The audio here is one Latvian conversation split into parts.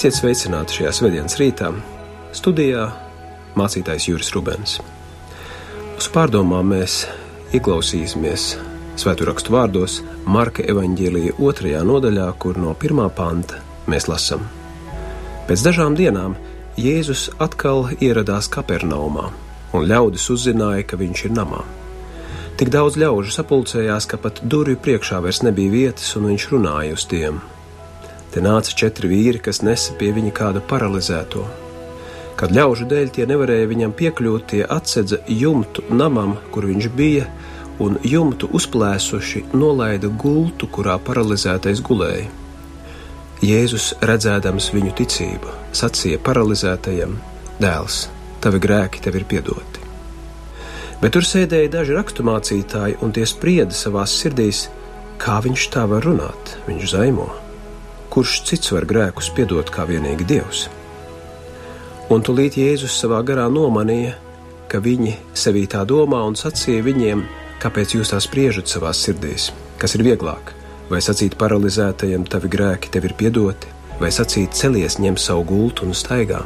Esiet sveicināti šajā svētdienas rītā. Studijā mācītājs Juris Rubens. Uz pārdomām mēs ieklausīsimies Svēto rakstu vārdos Marka evaņģēlīja otrajā nodaļā, kur no pirmā panta mēs lasām. Pēc dažām dienām Jēzus atkal ieradās Kapernaumā, un ļaudis uzzināja, ka viņš ir namā. Tik daudz ļaužu sapulcējās, ka pat durvju priekšā vairs nebija vietas, un viņš runāja uz tiem. Te nāca četri vīri, kas nesa pie viņa kādu paralizēto. Kad ļaužu dēļ tie nevarēja viņam piekļūt, tie atsedza jumtu namam, kur viņš bija, un jumtu uzplēsuši nolaida gultu, kurā paralizētais gulēja. Jēzus, redzēdams viņu ticību, sacīja paralizētajam: Dēls, tavi grēki tev ir piedoti. Bet tur sēdēja daži raksturmācītāji, un tie sprieda savās sirdīs, kā viņš tā var runāt. Viņš zaimo. Kurš cits var grēkus piedot kā vienīgi Dievs? Un tūlīt Jēzus savā garā nomanīja, ka viņi sevī tā domā un sacīja viņiem, kāpēc jūs tā spriežat savās sirdīs, kas ir vieglāk vai sacīt paralizētajam, tavi grēki tev ir piedoti, vai sacīt celies, ņem savu gultu un staigā.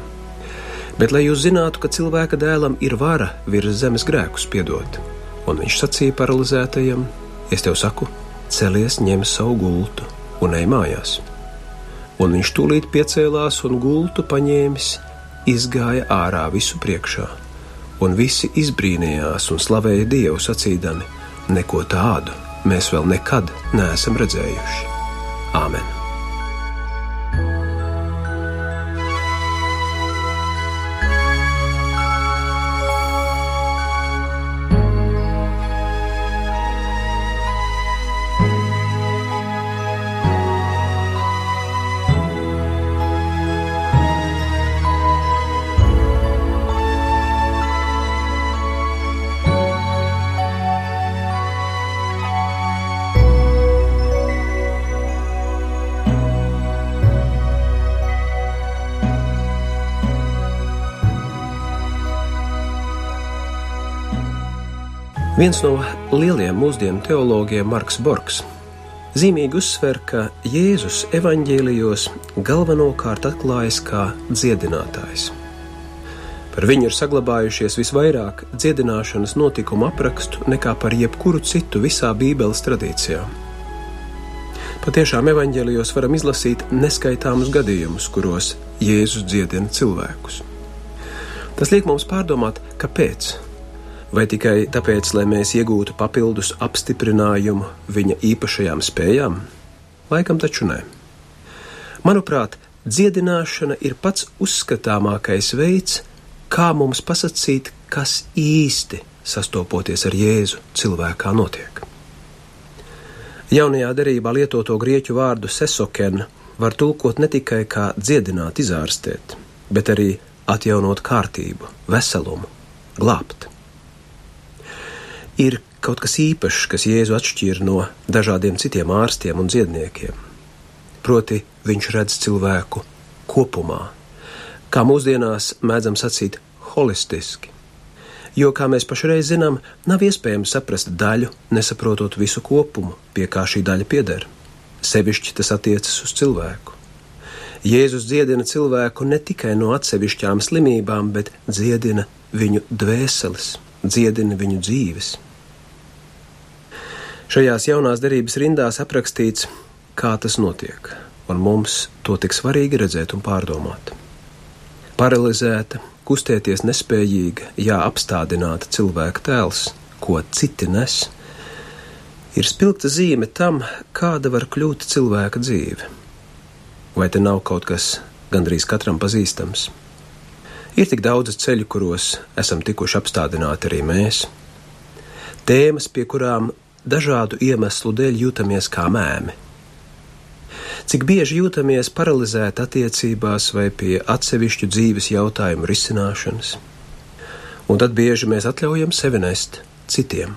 Bet lai jūs zinātu, ka cilvēka dēlam ir vara virs zemes grēkus piedot, un viņš sacīja paralizētajam: Es tev saku, celies, ņem savu gultu un ej mājās. Un viņš tūlīt piecēlās un gultu paņēmis, izgāja ārā visu priekšā, un visi izbrīnījās un slavēja Dievu sacīdami: Neko tādu mēs vēl nekad neesam redzējuši. Āmen! Viens no lielajiem mūsdienu teologiem, Marks Borgs, zīmīgi uzsver, ka Jēzus evaņģēlijos galvenokārt atklājas kā dziedinātājs. Par viņu ir saglabājušies visvairāk dziedināšanas notikumu aprakstu nekā par jebkuru citu visā Bībeles tradīcijā. Patiešām evaņģēlijos varam izlasīt neskaitāmus gadījumus, kuros Jēzus dziedina cilvēkus. Tas liek mums pārdomāt, kāpēc vai tikai tāpēc, lai mēs iegūtu papildus apstiprinājumu viņa īpašajām spējām? Laikam taču nē. Manuprāt, dziedināšana ir pats uzskatāmākais veids, kā mums pasakīt, kas īsti sastopoties ar Jēzu cilvēkā notiek. Jaunajā derībā lietoto grieķu vārdu sesoken var tulkot ne tikai kā dziedināt, izārstēt, bet arī atjaunot kārtību, veselumu, glābt ir kaut kas īpašs, kas Jēzu atšķir no dažādiem citiem ārstiem un dziedniekiem. Proti, viņš redz cilvēku kopumā, kā mūsdienās mēdzam sacīt, holistiski. Jo, kā mēs pašreiz zinām, nav iespējams saprast daļu, nesaprotot visu kopumu, pie kā šī daļa pieder. Sevišķi tas attiecas uz cilvēku. Jēzus dziedina cilvēku ne tikai no atsevišķām slimībām, bet dziedina viņu dvēseles, dziedina viņu dzīves. Šajās jaunās derības rindās aprakstīts, kā tas notiek, un mums to tik svarīgi redzēt un pārdomāt. Paralizēta, kustēties nespējīga, jā, apstādināta cilvēka tēls, ko citi nes, ir spilgta zīme tam, kāda var kļūt cilvēka dzīve. Vai te nav kaut kas gandrīz katram pazīstams? Ir tik daudz ceļu, kuros esam tikuši apstādināti arī mēs. Tēmas, pie kurām dažādu iemeslu dēļ jūtamies kā mēmi. Cik bieži jūtamies paralizēti attiecībās vai pie atsevišķu dzīves jautājumu risināšanas, un tad bieži mēs atļaujam sevi nest citiem.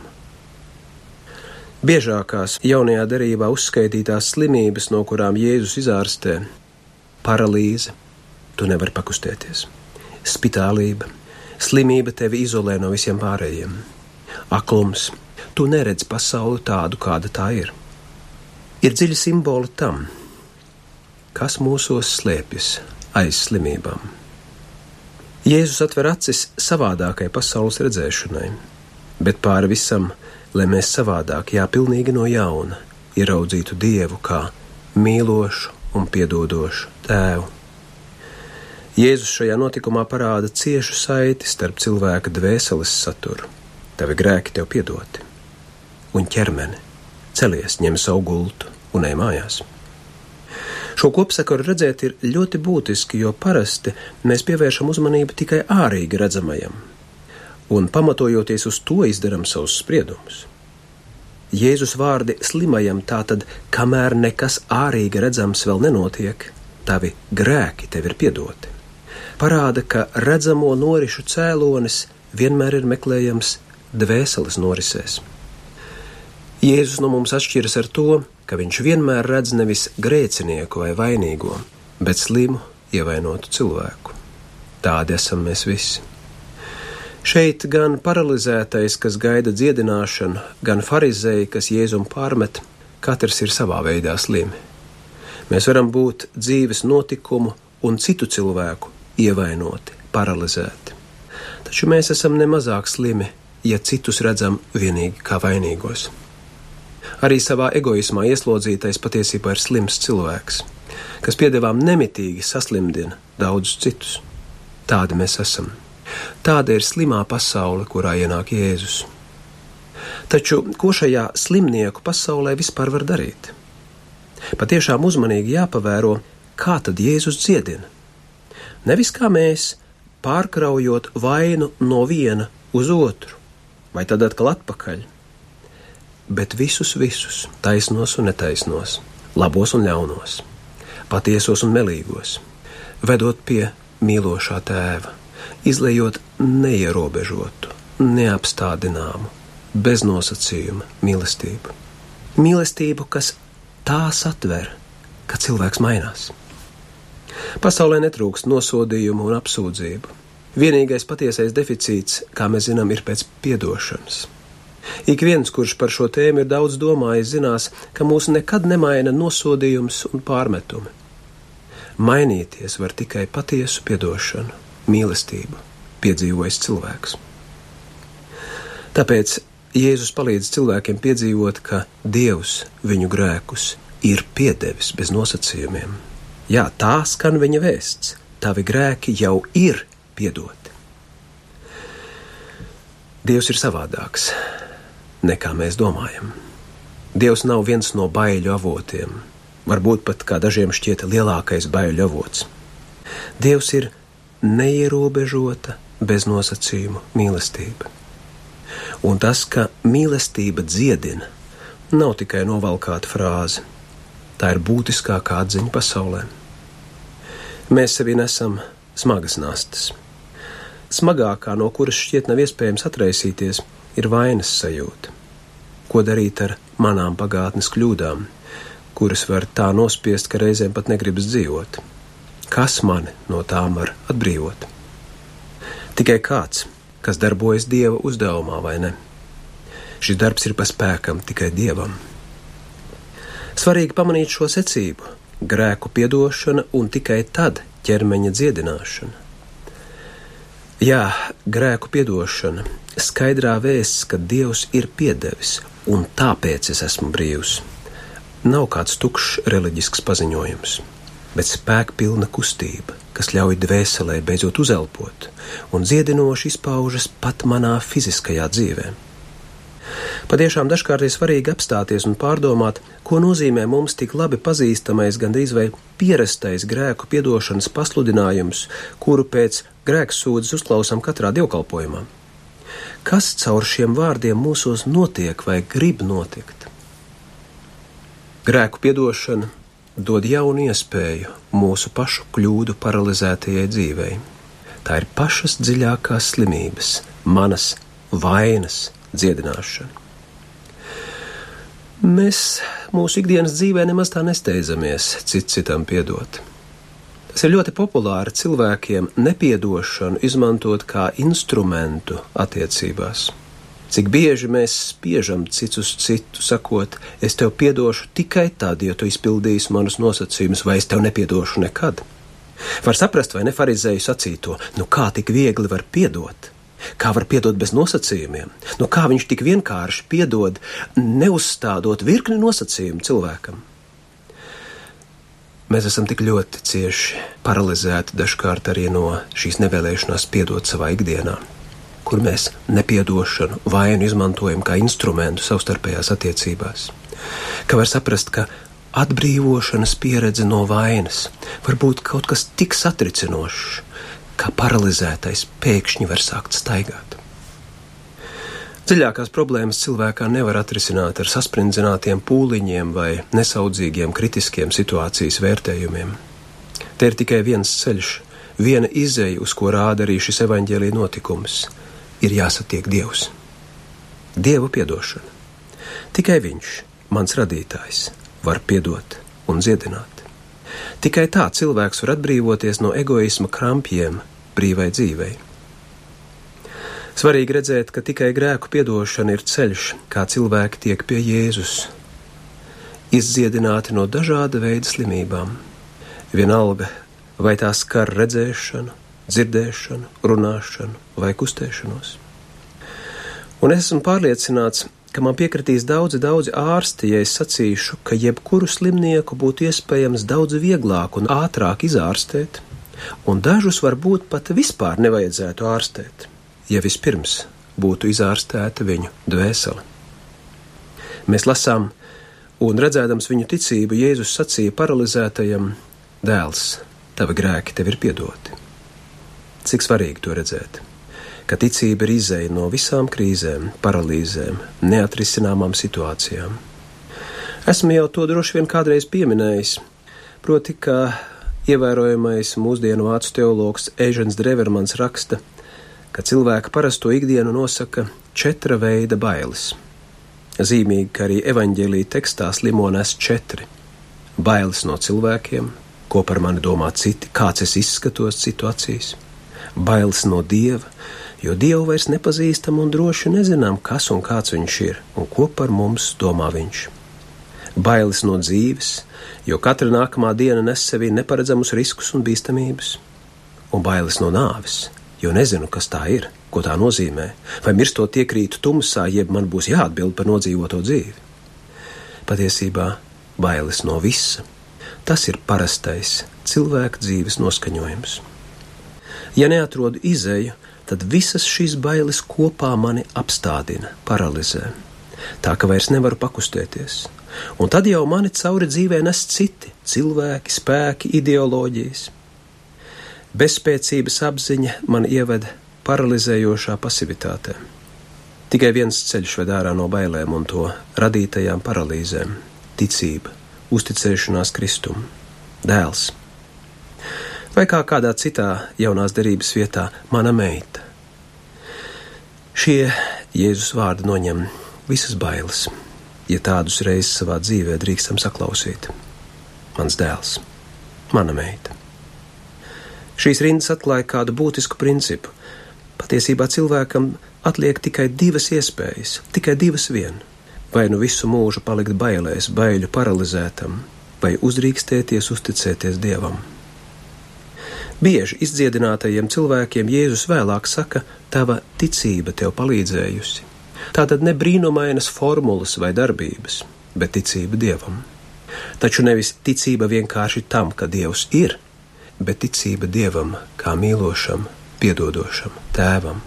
Biežākās jaunajā derībā uzskaitītās slimības, no kurām Jēzus izārstē - paralīze, tu nevari pakustēties, spitālība, slimība tevi izolē no visiem pārējiem, aklums, tu neredzi pasauli tādu, kāda tā ir. Ir dziļi simboli tam, kas mūsos slēpjas aiz slimībām. Jēzus atver acis savādākai pasaules redzēšanai, bet pāri visam, lai mēs savādāk, jā, pilnīgi no jauna, ieraudzītu Dievu kā mīlošu un piedodošu tēvu. Jēzus šajā notikumā parāda ciešu saiti starp cilvēka dvēseles saturu. Tavi grēki tev piedoti, un ķermeni celies, ņem savu gultu un ej mājās. Šo kopsakaru redzēt ir ļoti būtiski, jo parasti mēs pievēršam uzmanību tikai ārīgi redzamajam, un pamatojoties uz to izdarām savus spriedumus. Jēzus vārdi slimajam tātad, kamēr nekas ārīgi redzams vēl nenotiek, tavi grēki tev ir piedoti. Parāda, ka redzamo norišu cēlonis vienmēr ir meklējams dvēseles norisēs. Jēzus no mums atšķiras ar to, ka viņš vienmēr redz nevis grēcinieku vai vainīgo, bet slimu, ievainotu cilvēku. Tādi esam mēs visi. Šeit gan paralizētais, kas gaida dziedināšanu, gan farizēji, kas jēzum pārmet, katrs ir savā veidā slimi. Mēs varam būt dzīves notikumu un citu cilvēku ievainoti, paralizēti. Taču mēs esam nemazāk slimi, ja citus redzam vienīgi kā vainīgos. Arī savā egoismā ieslodzītais patiesībā ir slims cilvēks, kas piedevām nemitīgi saslimdina daudzus citus. Tādi mēs esam. Tāda ir slimā pasaule, kurā ienāk Jēzus. Taču ko šajā slimnieku pasaulē vispār var darīt? Patiešām uzmanīgi jāpavēro, kā tad Jēzus dziedina. Nevis kā mēs, pārkraujot vainu no viena uz otru, vai tad atkal atpakaļ bet visus, visus, taisnos un netaisnos, labos un ļaunos, patiesos un melīgos, vedot pie mīlošā tēva, izlējot neierobežotu, neapstādināmu, bez nosacījuma mīlestību. Mīlestību, kas tā satver, ka cilvēks mainās. Pasaulē netrūkst nosodījumu un apsūdzību. Vienīgais patiesais deficīts, kā mēs zinām, ir pēc piedošanas. Ik viens, kurš par šo tēmu ir daudz domājis, zinās, ka mūs nekad nemaina nosodījums un pārmetumi. Mainīties var tikai patiesu piedošanu, mīlestību, piedzīvojis cilvēks. Tāpēc Jēzus palīdz cilvēkiem piedzīvot, ka Dievs viņu grēkus ir piedevis bez nosacījumiem. Jā, tā skan viņa vēsts. Tavi grēki jau ir piedoti. Dievs ir savādāks nekā mēs domājam. Dievs nav viens no baiļu avotiem, varbūt pat kā dažiem šķiet lielākais baiļu avots. Dievs ir neierobežota, bez nosacījumu mīlestība. Un tas, ka mīlestība dziedina, nav tikai novalkāta frāze, tā ir būtiskākā atziņa pasaulē. Mēs sevi nesam smagas nastas, smagākā no kuras šķiet nav iespējams atraisīties ir vainas sajūta. Ko darīt ar manām pagātnes kļūdām, kuras var tā nospiest, ka reizēm pat negribas dzīvot? Kas mani no tām var atbrīvot? Tikai kāds, kas darbojas dieva uzdevumā, vai ne? Šis darbs ir pa spēkam tikai dievam. Svarīgi pamanīt šo secību - grēku piedošana un tikai tad ķermeņa dziedināšana. Jā, grēku piedošana skaidrā vēsts, ka Dievs ir piedevis, un tāpēc es esmu brīvs. Nav kāds tukšs reliģisks paziņojums, bet spēkpilna kustība, kas ļauj dvēselē beidzot uzelpot, un dziedinoši izpaužas pat manā fiziskajā dzīvē. Patiešām dažkārt ir svarīgi apstāties un pārdomāt, ko nozīmē mums tik labi pazīstamais, gandrīz vai pierastais grēku piedošanas pasludinājums, kuru pēc grēksūdzes uzklausām katrā dievkalpojumā kas caur šiem vārdiem mūsos notiek vai grib notikt. Grēku piedošana dod jaunu iespēju mūsu pašu kļūdu paralizētajai dzīvei. Tā ir pašas dziļākās slimības, manas vainas dziedināšana. Mēs mūsu ikdienas dzīvē nemaz tā nesteidzamies cits citam piedot. Tas ir ļoti populāri cilvēkiem nepiedošanu izmantot kā instrumentu attiecībās. Cik bieži mēs spiežam cits uz citu, sakot, es tev piedošu tikai tad, ja tu izpildīsi manus nosacījumus, vai es tev nepiedošu nekad. Var saprast, vai ne farizēju sacīto, nu kā tik viegli var piedot? Kā var piedot bez nosacījumiem? Nu kā viņš tik vienkārši piedod, neuzstādot virkni nosacījumu cilvēkam? Mēs esam tik ļoti cieši paralizēti dažkārt arī no šīs nevēlēšanās piedot savā ikdienā, kur mēs nepiedošanu, vainu izmantojam kā instrumentu savstarpējās attiecībās. Kā var saprast, ka atbrīvošanas pieredze no vainas var būt kaut kas tik satricinošs, kā paralizētais pēkšņi var sākt staigāt. Dziļākās problēmas cilvēkā nevar atrisināt ar sasprindzinātiem pūliņiem vai nesaudzīgiem kritiskiem situācijas vērtējumiem. Te ir tikai viens ceļš, viena izēja, uz ko rāda arī šis evaņģēlīja notikums - ir jāsatiek Dievs. Dievu piedošana. Tikai Viņš, mans radītājs, var piedot un dziedināt. Tikai tā cilvēks var atbrīvoties no egoisma krampjiem brīvai dzīvei. Svarīgi redzēt, ka tikai grēku piedošana ir ceļš, kā cilvēki tiek pie Jēzus, izdziedināti no dažāda veida slimībām. Vienalga, vai tās skar redzēšanu, dzirdēšanu, runāšanu vai kustēšanos. Un esmu pārliecināts, ka man piekritīs daudzi, daudzi ārsti, ja es sacīšu, ka jebkuru slimnieku būtu iespējams daudz vieglāk un ātrāk izārstēt, un dažus varbūt pat vispār nevajadzētu ārstēt, ja vispirms būtu izārstēta viņu dvēsele. Mēs lasām, un redzēdams viņu ticību, Jēzus sacīja paralizētajam: Dēls, tavi grēki tev ir piedoti. Cik svarīgi to redzēt! Ka ticība ir izēja no visām krīzēm, paralīzēm, neatrisināmām situācijām. Esmu jau to droši vien kādreiz pieminējis, proti, ka ievērojamais mūsdienu vācu teologs Ežens Drevermans raksta, ka cilvēka parasto ikdienu nosaka četra veida bailes. Zīmīgi, ka arī evaņģēlīja tekstā slimones četri - bailes no cilvēkiem, ko par mani domā citi, kāds es izskatos citu acīs, bailes no dieva, jo Dievu vairs nepazīstam un droši nezinām, kas un kāds viņš ir un ko par mums domā viņš. Bailes no dzīves, jo katra nākamā diena nes sevī neparedzamus riskus un bīstamības, un bailes no nāves, jo nezinu, kas tā ir, ko tā nozīmē, vai mirstot iekrītu tumsā, jeb man būs jāatbild par nodzīvoto dzīvi. Patiesībā bailes no visa. Tas ir parastais cilvēka dzīves noskaņojums. Ja neatrodu izēju, tad visas šīs bailes kopā mani apstādina, paralizē. Tā ka vairs nevaru pakustēties. Un tad jau mani cauri dzīvē nes citi cilvēki, spēki, ideoloģijas. Bezspēcības apziņa man ieveda paralizējošā pasivitātē. Tikai viens ceļš ved ārā no bailēm un to radītajām paralīzēm - ticība, uzticēšanās Kristum, dēls vai kā kādā citā jaunās derības vietā - mana meita. Šie Jēzus vārdi noņem visas bailes, ja tādus reizes savā dzīvē drīkstam saklausīt. Mans dēls, mana meita. Šīs rindas atklāja kādu būtisku principu. Patiesībā cilvēkam atliek tikai divas iespējas, tikai divas vien. Vai nu visu mūžu palikt bailēs, baiļu paralizētam, vai uzdrīkstēties uzticēties Dievam. Bieži izdziedinātajiem cilvēkiem Jēzus vēlāk saka, tava ticība tev palīdzējusi. Tā tad ne brīnumainas formulas vai darbības, bet ticība Dievam. Taču nevis ticība vienkārši tam, ka Dievs ir, bet ticība Dievam kā mīlošam, piedodošam tēvam.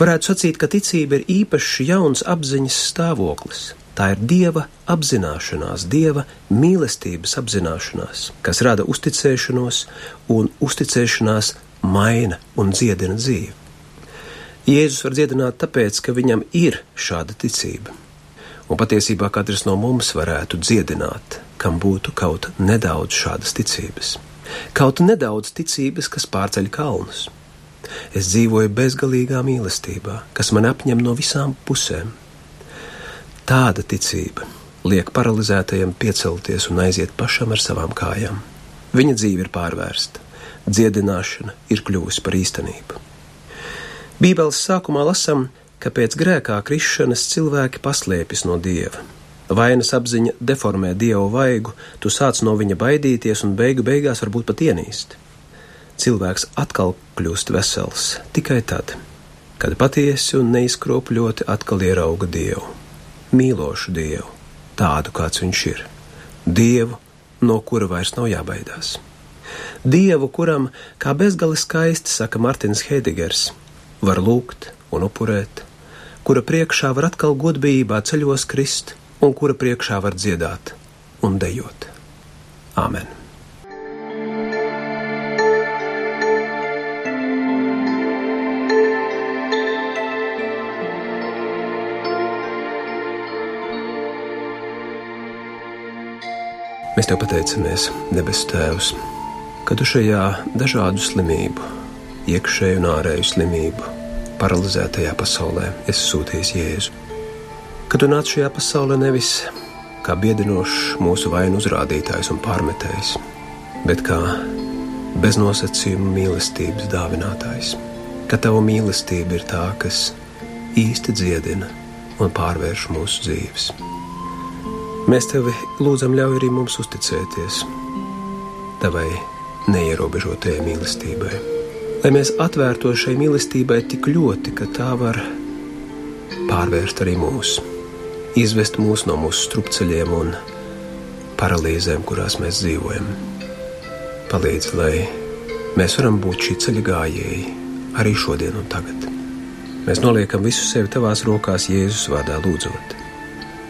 Varētu sacīt, ka ticība ir īpašs jauns apziņas stāvoklis, Tā ir dieva apzināšanās, dieva mīlestības apzināšanās, kas rada uzticēšanos, un uzticēšanās maina un dziedina dzīvi. Jēzus var dziedināt tāpēc, ka viņam ir šāda ticība. Un patiesībā katrs no mums varētu dziedināt, kam būtu kaut nedaudz šādas ticības. Kaut nedaudz ticības, kas pārceļ kalnus. Es dzīvoju bezgalīgā mīlestībā, kas man apņem no visām pusēm, Tāda ticība liek paralizētajam piecelties un aiziet pašam ar savām kājām. Viņa dzīve ir pārvērsta, dziedināšana ir kļuvusi par īstenību. Bībeles sākumā lasām, ka pēc grēkā krišanas cilvēki paslēpjas no dieva. Vainas apziņa deformē dievu vaigu, tu sāc no viņa baidīties un beigu beigās varbūt pat ienīst. Cilvēks atkal kļūst vesels tikai tad, kad patiesi un neizkropļoti atkal ierauga dievu, mīlošu dievu, tādu kāds viņš ir, dievu, no kura vairs nav jābaidās. Dievu, kuram, kā bezgali skaisti saka Martins Heidegers, var lūgt un upurēt, kura priekšā var atkal godbijībā ceļos krist un kura priekšā var dziedāt un dejot. Āmen! Mēs tev pateicamies, debes Tēvs, ka tu šajā dažādu slimību, iekšēju un ārēju slimību, paralizētajā pasaulē esi sūtījis Jēzu ka tu nāc šajā pasaulē nevis kā biedinošs mūsu vainu uzrādītājs un pārmetējs, bet kā beznosacījuma mīlestības dāvinātājs, ka tava mīlestība ir tā, kas īsti dziedina un pārvērš mūsu dzīves. Mēs tevi lūdzam, ļauj arī mums uzticēties tavai neierobežotajai mīlestībai, lai mēs atvērtos šai mīlestībai tik ļoti, ka tā var pārvērst arī mūsu izvest mūs no mūsu strupceļiem un paralīzēm, kurās mēs dzīvojam. Palīdz, lai mēs varam būt šī ceļa gājēji arī šodien un tagad. Mēs noliekam visu sevi tavās rokās Jēzus vārdā lūdzot.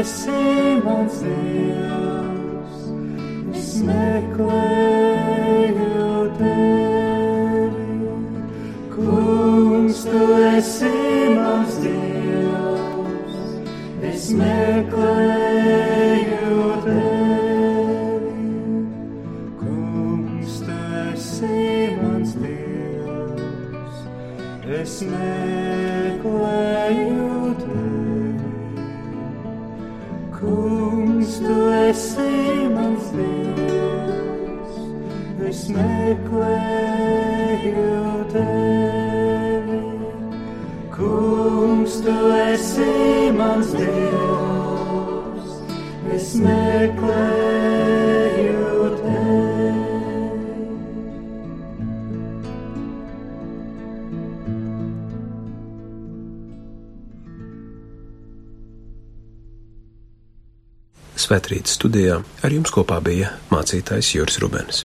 Esi mans Dievs, es meklēju tevi. Kungs, tu esi mans Dievs, es meklēju es meklēju tevi. Svētrītas studijā ar jums kopā bija mācītājs Juris Rubens.